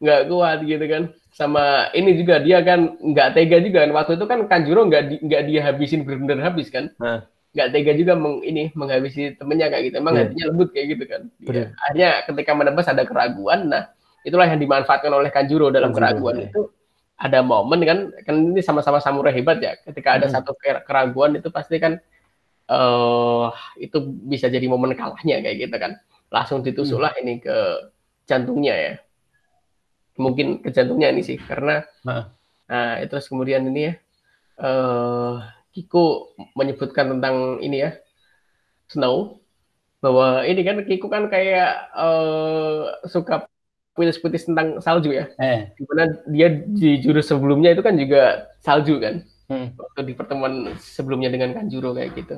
nggak kuat gitu kan. Sama ini juga dia kan nggak tega juga kan. Waktu itu kan Kanjuro nggak di, nggak dia habisin benar-benar habis kan. Nggak tega juga meng, ini menghabisi temennya kayak gitu. Emang yeah. hatinya lembut kayak gitu kan. Ya. akhirnya ketika menebas ada keraguan nah itulah yang dimanfaatkan oleh Kanjuro dalam Kanjuro, keraguan ya. itu. Ada momen kan kan ini sama-sama samurai hebat ya. Ketika ada hmm. satu keraguan itu pasti kan uh, itu bisa jadi momen kalahnya kayak gitu kan. Langsung ditusuklah hmm. ini ke jantungnya ya mungkin ke jantungnya ini sih karena nah, nah terus kemudian ini ya uh, Kiko menyebutkan tentang ini ya Snow bahwa ini kan Kiko kan kayak uh, suka puitis-puitis tentang salju ya eh. di mana dia di jurus sebelumnya itu kan juga salju kan hmm. waktu di pertemuan sebelumnya dengan Kanjuro kayak gitu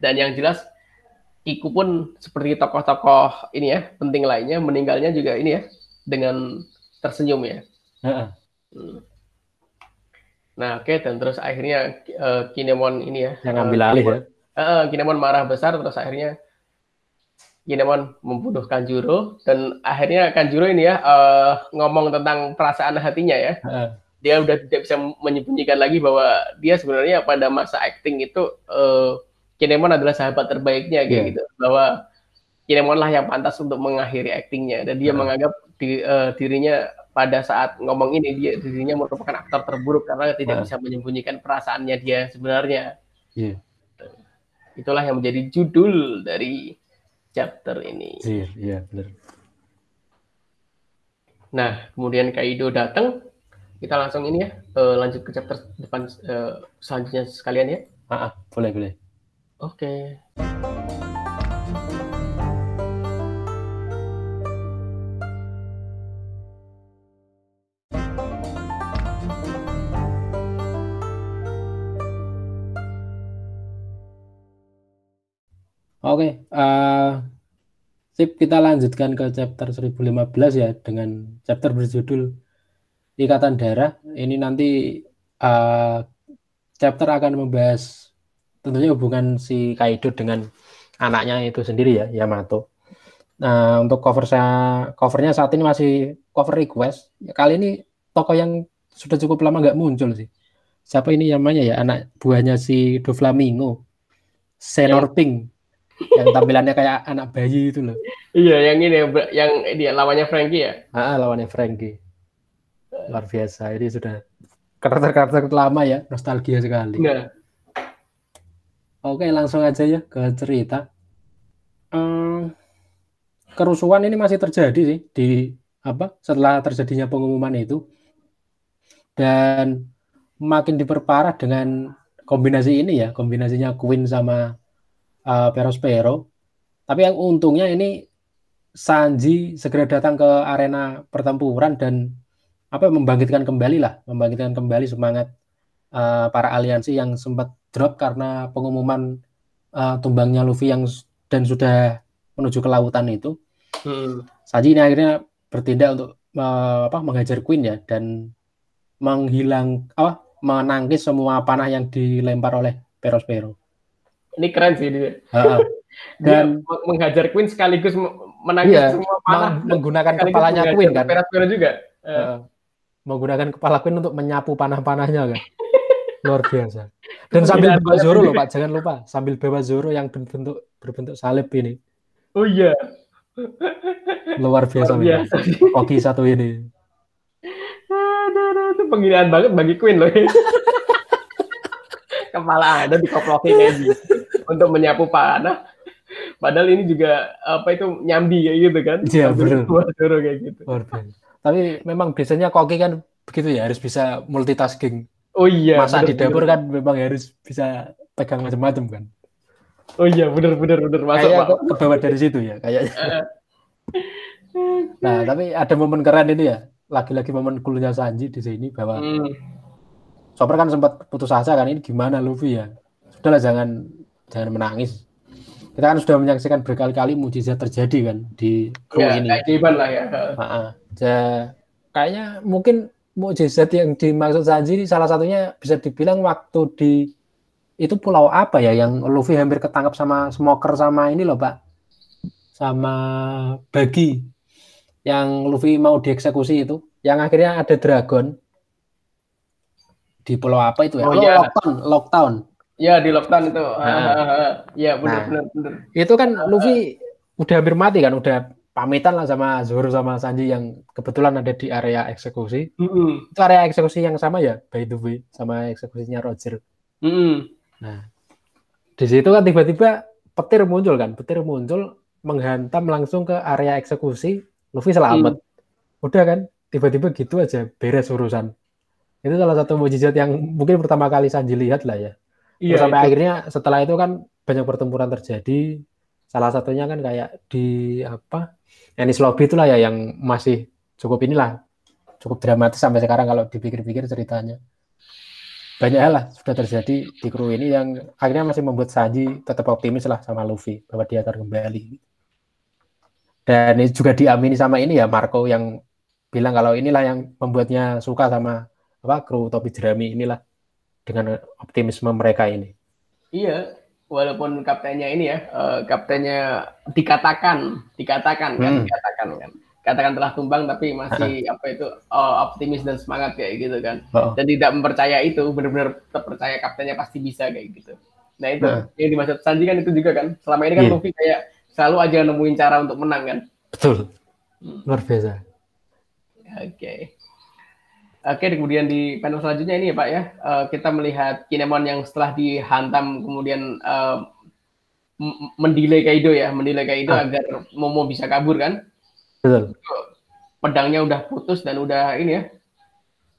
dan yang jelas Iku pun seperti tokoh-tokoh ini ya penting lainnya meninggalnya juga ini ya dengan tersenyum ya. Uh-uh. Nah oke okay, dan terus akhirnya uh, Kinemon ini ya yang ngambil uh, alih ya. Uh, Kinemon marah besar terus akhirnya Kinemon membunuh Kanjuro dan akhirnya Kanjuro ini ya uh, ngomong tentang perasaan hatinya ya. Uh. Dia udah tidak bisa menyembunyikan lagi bahwa dia sebenarnya pada masa acting itu uh, Kinemon adalah sahabat terbaiknya kayak yeah. gitu bahwa Kinemon lah yang pantas untuk mengakhiri aktingnya dan dia yeah. menganggap di, uh, dirinya pada saat ngomong ini dia dirinya merupakan aktor terburuk karena tidak yeah. bisa menyembunyikan perasaannya dia sebenarnya. Yeah. Itulah yang menjadi judul dari chapter ini. Iya, yeah, yeah, benar. Nah, kemudian Kaido datang, kita langsung ini ya, uh, lanjut ke chapter depan uh, selanjutnya sekalian ya. Ah, ah boleh boleh. Oke. Oke, uh, sip kita lanjutkan ke chapter 1015 ya dengan chapter berjudul Ikatan Darah. Ini nanti uh, chapter akan membahas tentunya hubungan si Kaido dengan anaknya itu sendiri ya Yamato. Nah untuk cover saya covernya saat ini masih cover request. Ya, kali ini tokoh yang sudah cukup lama nggak muncul sih. Siapa ini namanya ya anak buahnya si Doflamingo, Senor Pink, yang tampilannya kayak anak bayi itu loh. Iya, yang ini yang dia lawannya Frankie ya? Ah, lawannya Frankie. Luar biasa. Ini sudah karakter-karakter lama ya, nostalgia sekali. Nah, Oke, langsung aja ya ke cerita. Hmm, kerusuhan ini masih terjadi sih di apa setelah terjadinya pengumuman itu dan makin diperparah dengan kombinasi ini ya kombinasinya Queen sama uh, Perospero tapi yang untungnya ini Sanji segera datang ke arena pertempuran dan apa membangkitkan kembali lah membangkitkan kembali semangat uh, para aliansi yang sempat drop karena pengumuman uh, tumbangnya Luffy yang dan sudah menuju ke lautan itu. Hmm. Saji ini akhirnya bertindak untuk uh, apa menghajar Queen ya dan menghilang apa menangkis semua panah yang dilempar oleh Perospero. Ini keren sih dia. Uh, dan dia menghajar Queen sekaligus menangkis iya, semua panah menggunakan kepalanya Queen kan. Perospero juga. Uh. menggunakan kepala Queen untuk menyapu panah-panahnya kan. Luar biasa. Dan sambil bawa Zoro loh Pak, jangan lupa sambil bawa Zoro yang berbentuk berbentuk salib ini. Oh iya. Luar biasa. Luar biasa. Oki satu ini. Itu penghinaan banget bagi Queen loh. Kepala ada dikoplokin kayak gitu untuk menyapu panah. Padahal ini juga apa itu nyambi kayak gitu kan? Iya betul. kayak gitu. Tapi memang biasanya koki kan begitu ya harus bisa multitasking. Oh iya. Masa bener, di dapur bener. kan memang harus bisa pegang macam-macam kan. Oh iya bener bener masuk Kayak ke bawah dari situ ya kayaknya. nah tapi ada momen keren ini ya lagi-lagi momen kulnya Sanji di sini bahwa hmm. Chopper kan sempat putus asa kan ini gimana Luffy ya? Sudahlah jangan jangan menangis. Kita kan sudah menyaksikan berkali-kali mujizat terjadi kan di kru ya, ini. lah ya. Nah, ja, kayaknya mungkin mujizat yang dimaksud Sanji ini salah satunya bisa dibilang waktu di itu pulau apa ya yang Luffy hampir ketangkap sama smoker sama ini loh Pak. Sama Bagi yang Luffy mau dieksekusi itu. Yang akhirnya ada dragon di pulau apa itu ya? Oh, oh ya. Lockdown, Lockdown. Ya di lockdown itu. Nah. ya benar, nah, benar benar. Itu kan Luffy udah hampir mati kan, udah pamitan lah sama Zoro sama Sanji yang kebetulan ada di area eksekusi. Mm -hmm. Itu area eksekusi yang sama ya, by the way, sama eksekusinya Roger. Mm -hmm. Nah, di situ kan tiba-tiba petir muncul kan, petir muncul menghantam langsung ke area eksekusi. Luffy selamat. Mm. Udah kan, tiba-tiba gitu aja beres urusan. Itu salah satu mujizat yang mungkin pertama kali Sanji lihat lah ya. Iya, sampai itu. akhirnya setelah itu kan banyak pertempuran terjadi. Salah satunya kan kayak di apa? Enis Lobby itulah ya yang masih cukup inilah cukup dramatis sampai sekarang kalau dipikir-pikir ceritanya. Banyak lah sudah terjadi di kru ini yang akhirnya masih membuat Sanji tetap optimis lah sama Luffy bahwa dia akan kembali. Dan ini juga diamini sama ini ya Marco yang bilang kalau inilah yang membuatnya suka sama apa kru topi jerami inilah dengan optimisme mereka ini. Iya, walaupun kaptennya ini ya, uh, kaptennya dikatakan, dikatakan kan, hmm. dikatakan kan, katakan telah tumbang tapi masih apa itu uh, optimis dan semangat kayak gitu kan, oh. dan tidak mempercaya itu, benar-benar percaya kaptennya pasti bisa kayak gitu. Nah itu nah. yang dimaksud Sanji kan itu juga kan, selama ini kan yeah. Luffy kayak selalu aja nemuin cara untuk menang kan. Betul, hmm. luar biasa. Oke. Okay. Oke, kemudian di panel selanjutnya ini ya Pak ya, uh, kita melihat Kinemon yang setelah dihantam kemudian uh, mendelay Kaido ya, mendelay Kaido ah. agar Momo bisa kabur kan. Betul. Pedangnya udah putus dan udah ini ya,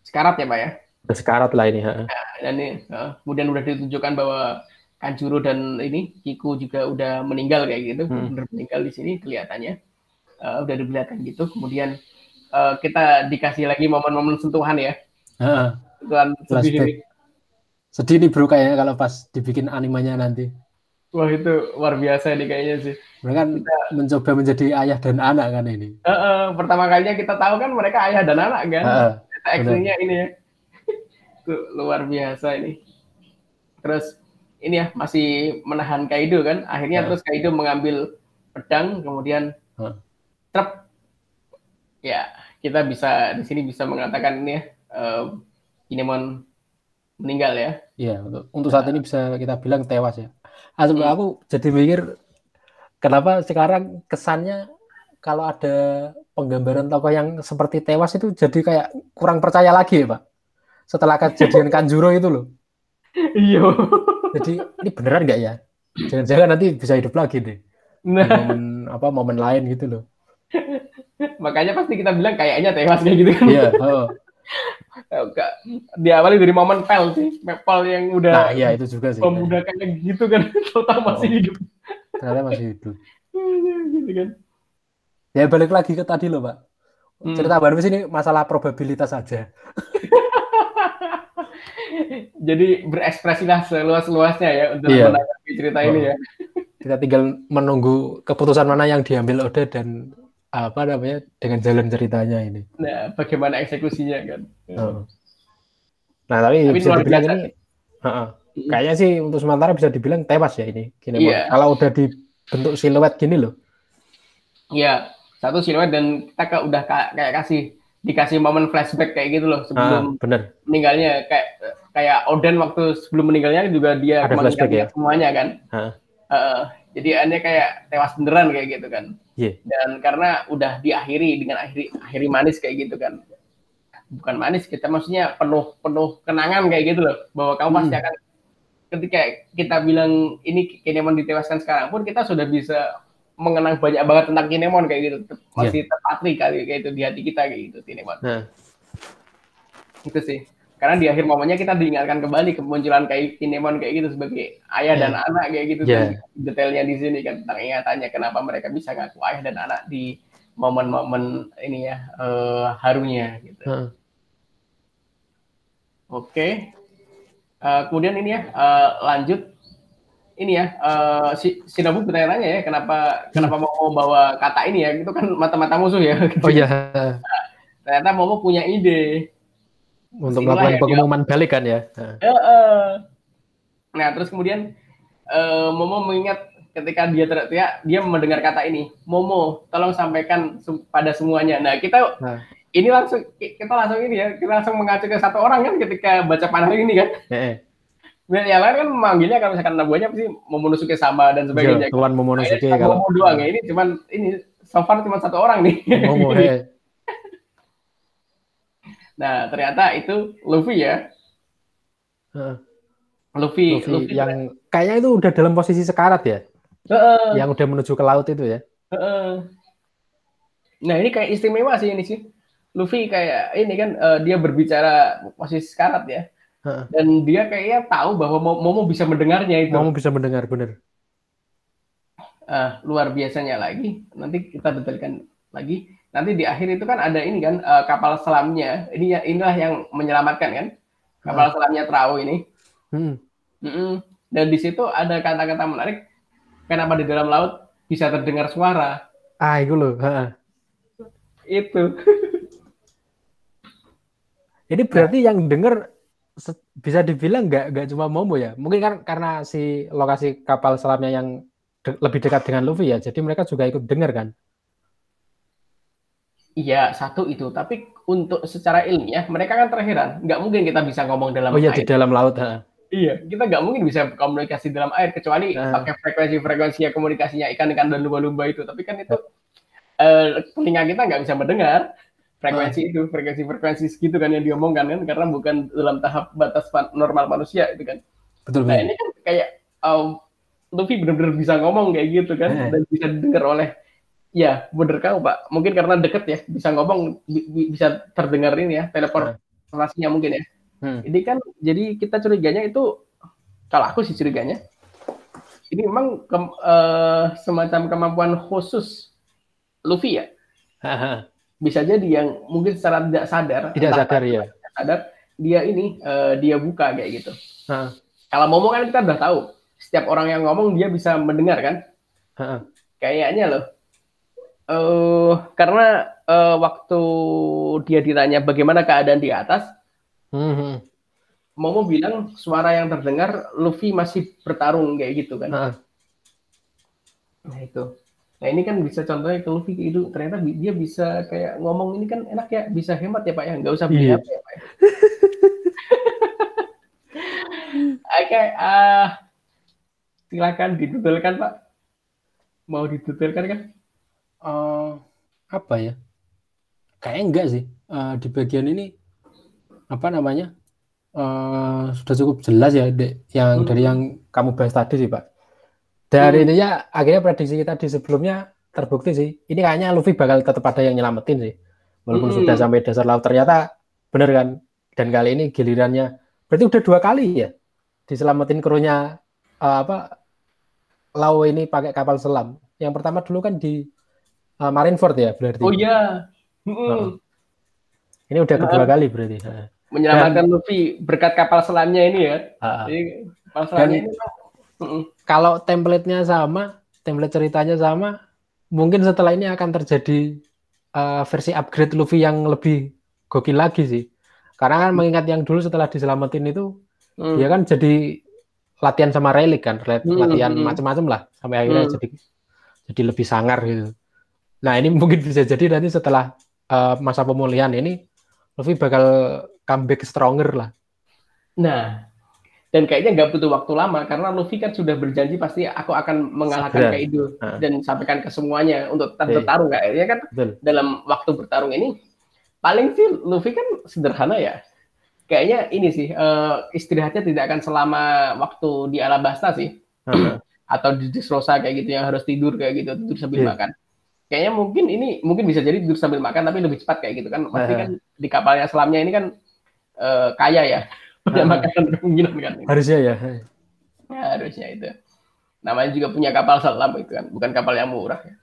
sekarat ya Pak ya. Sekarat lah ini. Nah, dan ini, uh, kemudian udah ditunjukkan bahwa Kanjuro dan ini Kiku juga udah meninggal kayak gitu, hmm. udah meninggal di sini kelihatannya, uh, udah diperlihatkan gitu. Kemudian uh, kita dikasih lagi momen-momen sentuhan ya. Uh, sentuhan sedih nih bro kayaknya kalau pas dibikin animanya nanti. Wah itu luar biasa nih kayaknya sih. Mereka kan kita, mencoba menjadi ayah dan anak kan ini. Uh, uh, pertama kalinya kita tahu kan mereka ayah dan anak kan. Uh, Actingnya ini ya. itu luar biasa ini. Terus ini ya masih menahan Kaido kan. Akhirnya uh. terus Kaido mengambil pedang kemudian uh. trep ya kita bisa di sini bisa mengatakan ini ya uh, Kinemon meninggal ya. Iya, untuk, untuk saat ini bisa kita bilang tewas ya. Asal hmm. aku jadi mikir kenapa sekarang kesannya kalau ada penggambaran tokoh yang seperti tewas itu jadi kayak kurang percaya lagi ya, Pak. Setelah kejadian Kanjuro itu loh. Iya. Jadi ini beneran nggak ya? Jangan-jangan nanti bisa hidup lagi deh. Nah. momen apa momen lain gitu loh. Makanya pasti kita bilang kayaknya tewas kayak gitu kan. Iya, oh. Diawali dari momen pel sih, pel yang udah Nah, iya itu juga sih. Pemuda kayak gitu kan, total masih oh. hidup. Ternyata masih hidup. gitu kan. Ya balik lagi ke tadi loh, Pak. Hmm. Cerita baru sini masalah probabilitas saja. Jadi berekspresilah seluas-luasnya ya untuk iya. menanggapi cerita oh. ini ya. Kita tinggal menunggu keputusan mana yang diambil Oda dan apa namanya dengan jalan ceritanya ini. Nah, bagaimana eksekusinya kan? Oh. Nah, tapi, tapi bisa dibilang biasa. ini, uh -uh. kayaknya sih untuk sementara bisa dibilang tewas ya ini. Gini, yeah. Kalau udah dibentuk siluet gini loh. Iya, satu siluet dan kita udah kayak kasih dikasih momen flashback kayak gitu loh sebelum ah, bener. meninggalnya kayak kayak Oden waktu sebelum meninggalnya juga dia Ada flashback ya? semuanya kan. Uh. Uh, jadi aneh kayak tewas beneran kayak gitu kan. Iya. Dan karena udah diakhiri dengan akhiri akhiri manis kayak gitu kan. Bukan manis kita maksudnya penuh penuh kenangan kayak gitu loh bahwa kamu pasti Hmm. akan ketika kita bilang ini Kinemon ditewaskan sekarang pun kita sudah bisa mengenang banyak banget tentang Kinemon kayak gitu. Masih terpatri kali kayak itu di hati kita kayak gitu Kinemon. Nah, Itu sih. Karena di akhir momennya kita diingatkan kembali kemunculan kayak Kinemon kayak gitu sebagai ayah dan anak kayak gitu Yeah. kan. Detailnya di sini kan tentang ingatannya kenapa mereka bisa ngaku ayah dan anak di momen-momen ini ya eh, harunya gitu. Heeh. Oke. Eh, kemudian ini ya eh, lanjut ini ya eh, si Shinobu bertanya-tanya ya kenapa kenapa mau bawa kata ini ya itu kan mata-mata musuh ya. Oh iya, Ternyata Momo punya ide. Untuk melakukan yang pengumuman balik kan ya. Heeh. Heeh. Nah, terus kemudian eh, Momo mengingat ketika dia teriak-teriak, dia mendengar kata ini, Momo, tolong sampaikan pada semuanya. Nah, kita Nah. ini langsung kita langsung ini ya, kita langsung mengacu ke satu orang kan ketika baca panah ini kan. Heeh. Dan yang lain kan memanggilnya kalau misalkan nabuanya pasti Momonosuke sama dan sebagainya. Iya, Tuan Momonosuke cuma kalau Momo doang ya. Ini cuman ini so far cuma satu orang nih. Momo, heeh. nah, ternyata itu Luffy ya. Luffy, Luffy Luffy, yang kayaknya itu udah dalam posisi sekarat ya, Heeh. yang udah menuju ke laut itu ya. Heeh. Nah ini kayak istimewa sih ini sih. Luffy kayak ini kan eh, dia berbicara posisi sekarat ya. Heeh. Dan dia kayaknya tahu bahwa Mo- Momo bisa mendengarnya itu. Momo bisa mendengar bener. Ah, luar biasanya lagi. Nanti kita detailkan lagi. Nanti di akhir itu kan ada ini kan eh, kapal selamnya. Ini ya- inilah yang menyelamatkan kan. Kapal selamnya Trao ini. Hmm. Mm-mm. Dan di situ ada kata-kata menarik. Kenapa di dalam laut bisa terdengar suara? Ah, itu loh. heeh. Itu. Ini berarti yang denger se- bisa dibilang nggak nggak cuma Momo ya. Mungkin kan karena si lokasi kapal selamnya yang de- lebih dekat dengan Luffy ya. Jadi mereka juga ikut denger kan. Iya, satu itu. Tapi untuk secara ilmiah, mereka kan terheran. Nggak mungkin kita bisa ngomong dalam Oh iya di air. dalam laut. heeh. Iya, kita nggak mungkin bisa komunikasi dalam air kecuali Ah. pakai frekuensi-frekuensi komunikasinya ikan-ikan dan lumba-lumba itu. Tapi kan itu eh, telinga kita nggak bisa mendengar frekuensi itu, frekuensi-frekuensi segitu kan yang diomongkan kan, karena bukan dalam tahap batas normal manusia itu kan. Betul Nah betul. ini kan kayak um, Luffy benar-benar bisa ngomong kayak gitu kan, Eh. dan bisa didengar oleh Ya, bener kamu Pak. Mungkin karena deket ya, bisa ngomong, bi- bi- bisa terdengar ini ya, teleportasinya mungkin ya. Hmm. Ini kan, jadi kita curiganya itu, kalau aku sih curiganya, ini memang kem- eh, semacam kemampuan khusus Luffy ya. Bisa jadi yang mungkin secara tidak sadar, Tidak sadar ya. tidak sadar, dia ini, eh, dia buka kayak gitu. Heeh. Kalau ngomong kan kita udah tahu, setiap orang yang ngomong dia bisa mendengar kan. Heeh. Kayaknya loh. Eh karena eh, waktu dia ditanya bagaimana keadaan di atas, Hmm, hmm. Momo bilang suara yang terdengar Luffy masih bertarung kayak gitu kan. Heeh. Nah itu. Nah ini kan bisa contohnya ke Luffy gitu. Ternyata dia bisa kayak ngomong ini kan enak ya, bisa hemat ya Pak ya, nggak usah beli Iya. HP ya Pak. ya. Oke, ah silakan dituturkan Pak. Mau dituturkan kan? Eh, apa ya? Kayaknya enggak sih. Eh, di bagian ini apa namanya? eh sudah cukup jelas ya, Dek, yang Hmm. dari yang kamu bahas tadi sih, Pak. Dari Hmm. intinya akhirnya prediksi kita di sebelumnya terbukti sih. Ini kayaknya Luffy bakal tetap ada yang nyelamatin sih. Walaupun Hmm. sudah sampai dasar laut ternyata bener kan. Dan kali ini gilirannya berarti udah dua kali ya diselamatin krunya eh, apa Lau ini pakai kapal selam. Yang pertama dulu kan di eh, Marineford ya berarti. Oh iya. Ini udah kedua kali berarti. Menyelamatkan Luffy berkat kapal selamnya ini ya. Heeh. Jadi kapal selamnya Dan- ini. Kalau template-nya sama, template ceritanya sama, mungkin setelah ini akan terjadi eh, versi upgrade Luffy yang lebih gokil lagi sih. Karena kan mengingat yang dulu setelah diselamatin itu, Mm. dia kan jadi latihan sama relik kan, lat- Hmm, latihan hmm. macam-macam lah sampai akhirnya Hmm. jadi jadi lebih sangar gitu. Nah ini mungkin bisa jadi nanti setelah eh, masa pemulihan ini Luffy bakal comeback stronger lah. Nah, dan kayaknya nggak butuh waktu lama karena Luffy kan sudah berjanji pasti aku akan mengalahkan Segera. Kaido Ah. dan sampaikan ke semuanya untuk tetap Iya. bertarung kayaknya kan Betul. dalam waktu bertarung ini paling sih Luffy kan sederhana ya kayaknya ini sih eh, istirahatnya tidak akan selama waktu di Alabasta sih atau di Dressrosa kayak gitu yang harus tidur kayak gitu tidur sambil Iya. makan kayaknya mungkin ini mungkin bisa jadi tidur sambil makan tapi lebih cepat kayak gitu kan pasti kan di kapalnya selamnya ini kan eh, kaya ya punya Ah. makanan kemungkinan kan Harusnya ya. Ya, harusnya itu namanya juga punya kapal selam itu kan bukan kapal yang murah ya.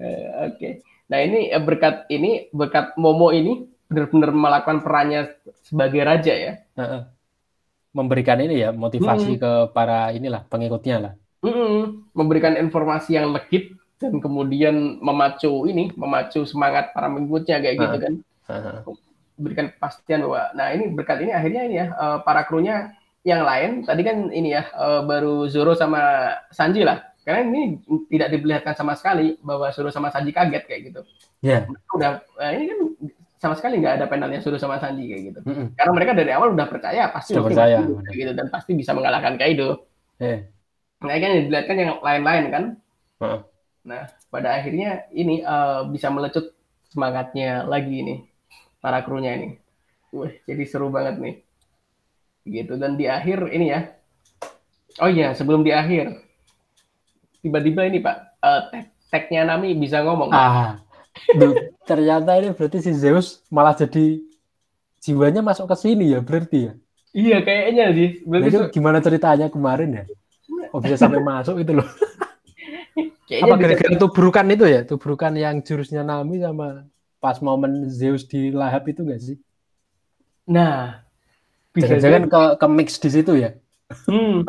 Eh, Oke. Nah ini eh, berkat ini berkat Momo ini benar-benar melakukan perannya sebagai raja ya. Memberikan ini ya motivasi Hmm. ke para inilah pengikutnya lah. Mm-mm. memberikan informasi yang legit dan kemudian memacu ini memacu semangat para pengikutnya kayak gitu kan. Berikan kepastian bahwa nah ini berkat ini akhirnya ini ya eh, para krunya yang lain tadi kan ini ya eh, baru Zoro sama Sanji lah. Karena ini tidak diperlihatkan sama sekali bahwa Zoro sama Sanji kaget kayak gitu. Ya. udah eh, ini kan sama sekali nggak ada panelnya Zoro sama Sanji kayak gitu. Heeh. Karena mereka dari awal udah percaya pasti Luffy percaya, benar. gitu dan pasti bisa mengalahkan Kaido. Eh. Nah, kan yang dilihatkan yang lain-lain kan. Heeh. Nah, pada akhirnya ini eh, bisa melecut semangatnya lagi ini para krunya ini. Wah, jadi seru banget nih. Gitu dan di akhir ini ya. Oh iya, sebelum di akhir tiba-tiba ini Pak, eh, tag tagnya Nami bisa ngomong. Ah. Duh, ternyata ini berarti si Zeus malah jadi jiwanya masuk ke sini ya berarti ya. Iya, kayaknya sih. Nah, Berarti itu se- gimana ceritanya kemarin ya? Kok bisa sampai masuk itu loh? Kayaknya Apa gara-gara tubrukan itu ya? Tubrukan yang jurusnya Nami sama pas momen Zeus di lahap itu enggak sih? Nah, bisa Jangan-jangan ke, ke mix di situ ya? Hmm.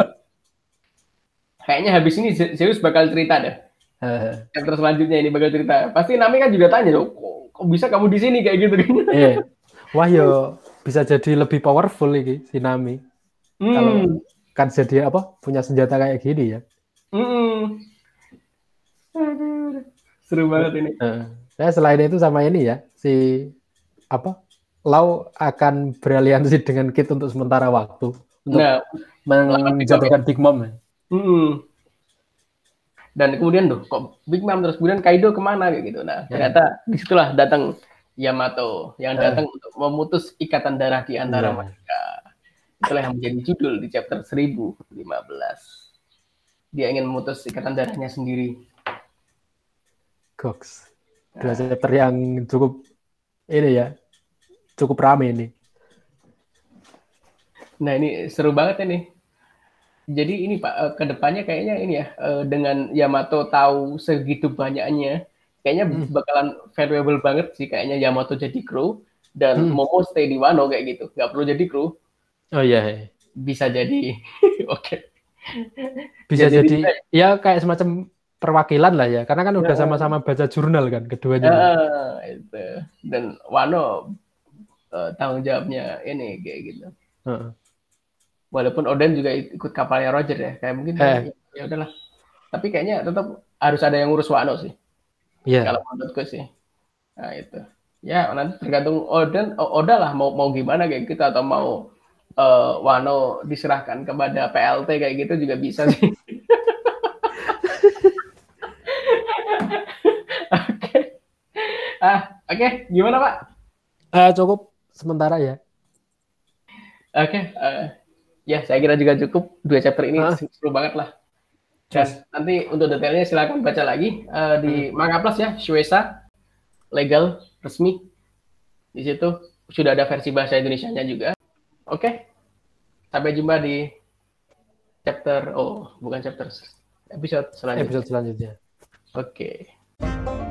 Kayaknya habis ini Ze- Zeus bakal cerita deh. Heeh. Chapter selanjutnya ini bakal cerita. Pasti Nami kan juga tanya dong, kok, kok bisa kamu di sini kayak gitu kan? Eh, wah yo bisa jadi lebih powerful ini si Nami. Hmm. Kalau kan jadi apa? Punya senjata kayak gini ya. Hmm. Aduh, Seru banget ini. Heeh. Saya selain itu sama ini ya, si apa? Lau akan beraliansi dengan Kit untuk sementara waktu untuk Nah, menjatuhkan Big Mom. ya. hmm. Dan kemudian tuh, kok Big Mom terus kemudian Kaido ke mana kayak gitu. Nah, ternyata di situlah datang Yamato yang datang untuk memutus ikatan darah di antara Iya. mereka. Itulah yang menjadi judul di chapter 1015. Dia ingin memutus ikatan darahnya sendiri. Goks. Dua chapter yang cukup ini ya, cukup rame ini. Nah ini seru banget ini. Jadi ini Pak, eh, ke depannya kayaknya ini ya, eh, dengan Yamato tahu segitu banyaknya, kayaknya Hmm. bakalan valuable banget sih kayaknya Yamato jadi kru dan Hmm. Momo stay di Wano kayak gitu. Nggak perlu jadi kru, Oh iya, bisa jadi. Oke. bisa Ya, jadi, jadi ya kayak semacam perwakilan lah ya, karena kan udah Ya. sama-sama baca jurnal kan keduanya. Eh, itu. Dan Wano eh, tanggung jawabnya ini kayak gitu. Heeh. Walaupun Oden juga ikut kapalnya Roger ya, kayak mungkin Eh. ya udahlah. Tapi kayaknya tetap harus ada yang ngurus Wano sih. Iya. kalau menurutku sih nah itu ya nanti tergantung Oden Oda lah mau mau gimana kayak gitu atau mau eh, Wano diserahkan kepada PLT kayak gitu juga bisa sih oke ah oke gimana pak? Eh, cukup. Sementara ya. oke eh, ya saya kira juga cukup. Dua chapter ini Ah. seru banget lah. Dan nanti untuk detailnya silakan baca lagi eh, di Manga Plus ya Shueisha. Legal resmi. Di situ sudah ada versi bahasa Indonesia-nya juga. Oke sampai jumpa di chapter oh bukan chapter episode selanjutnya. Episode selanjutnya. oke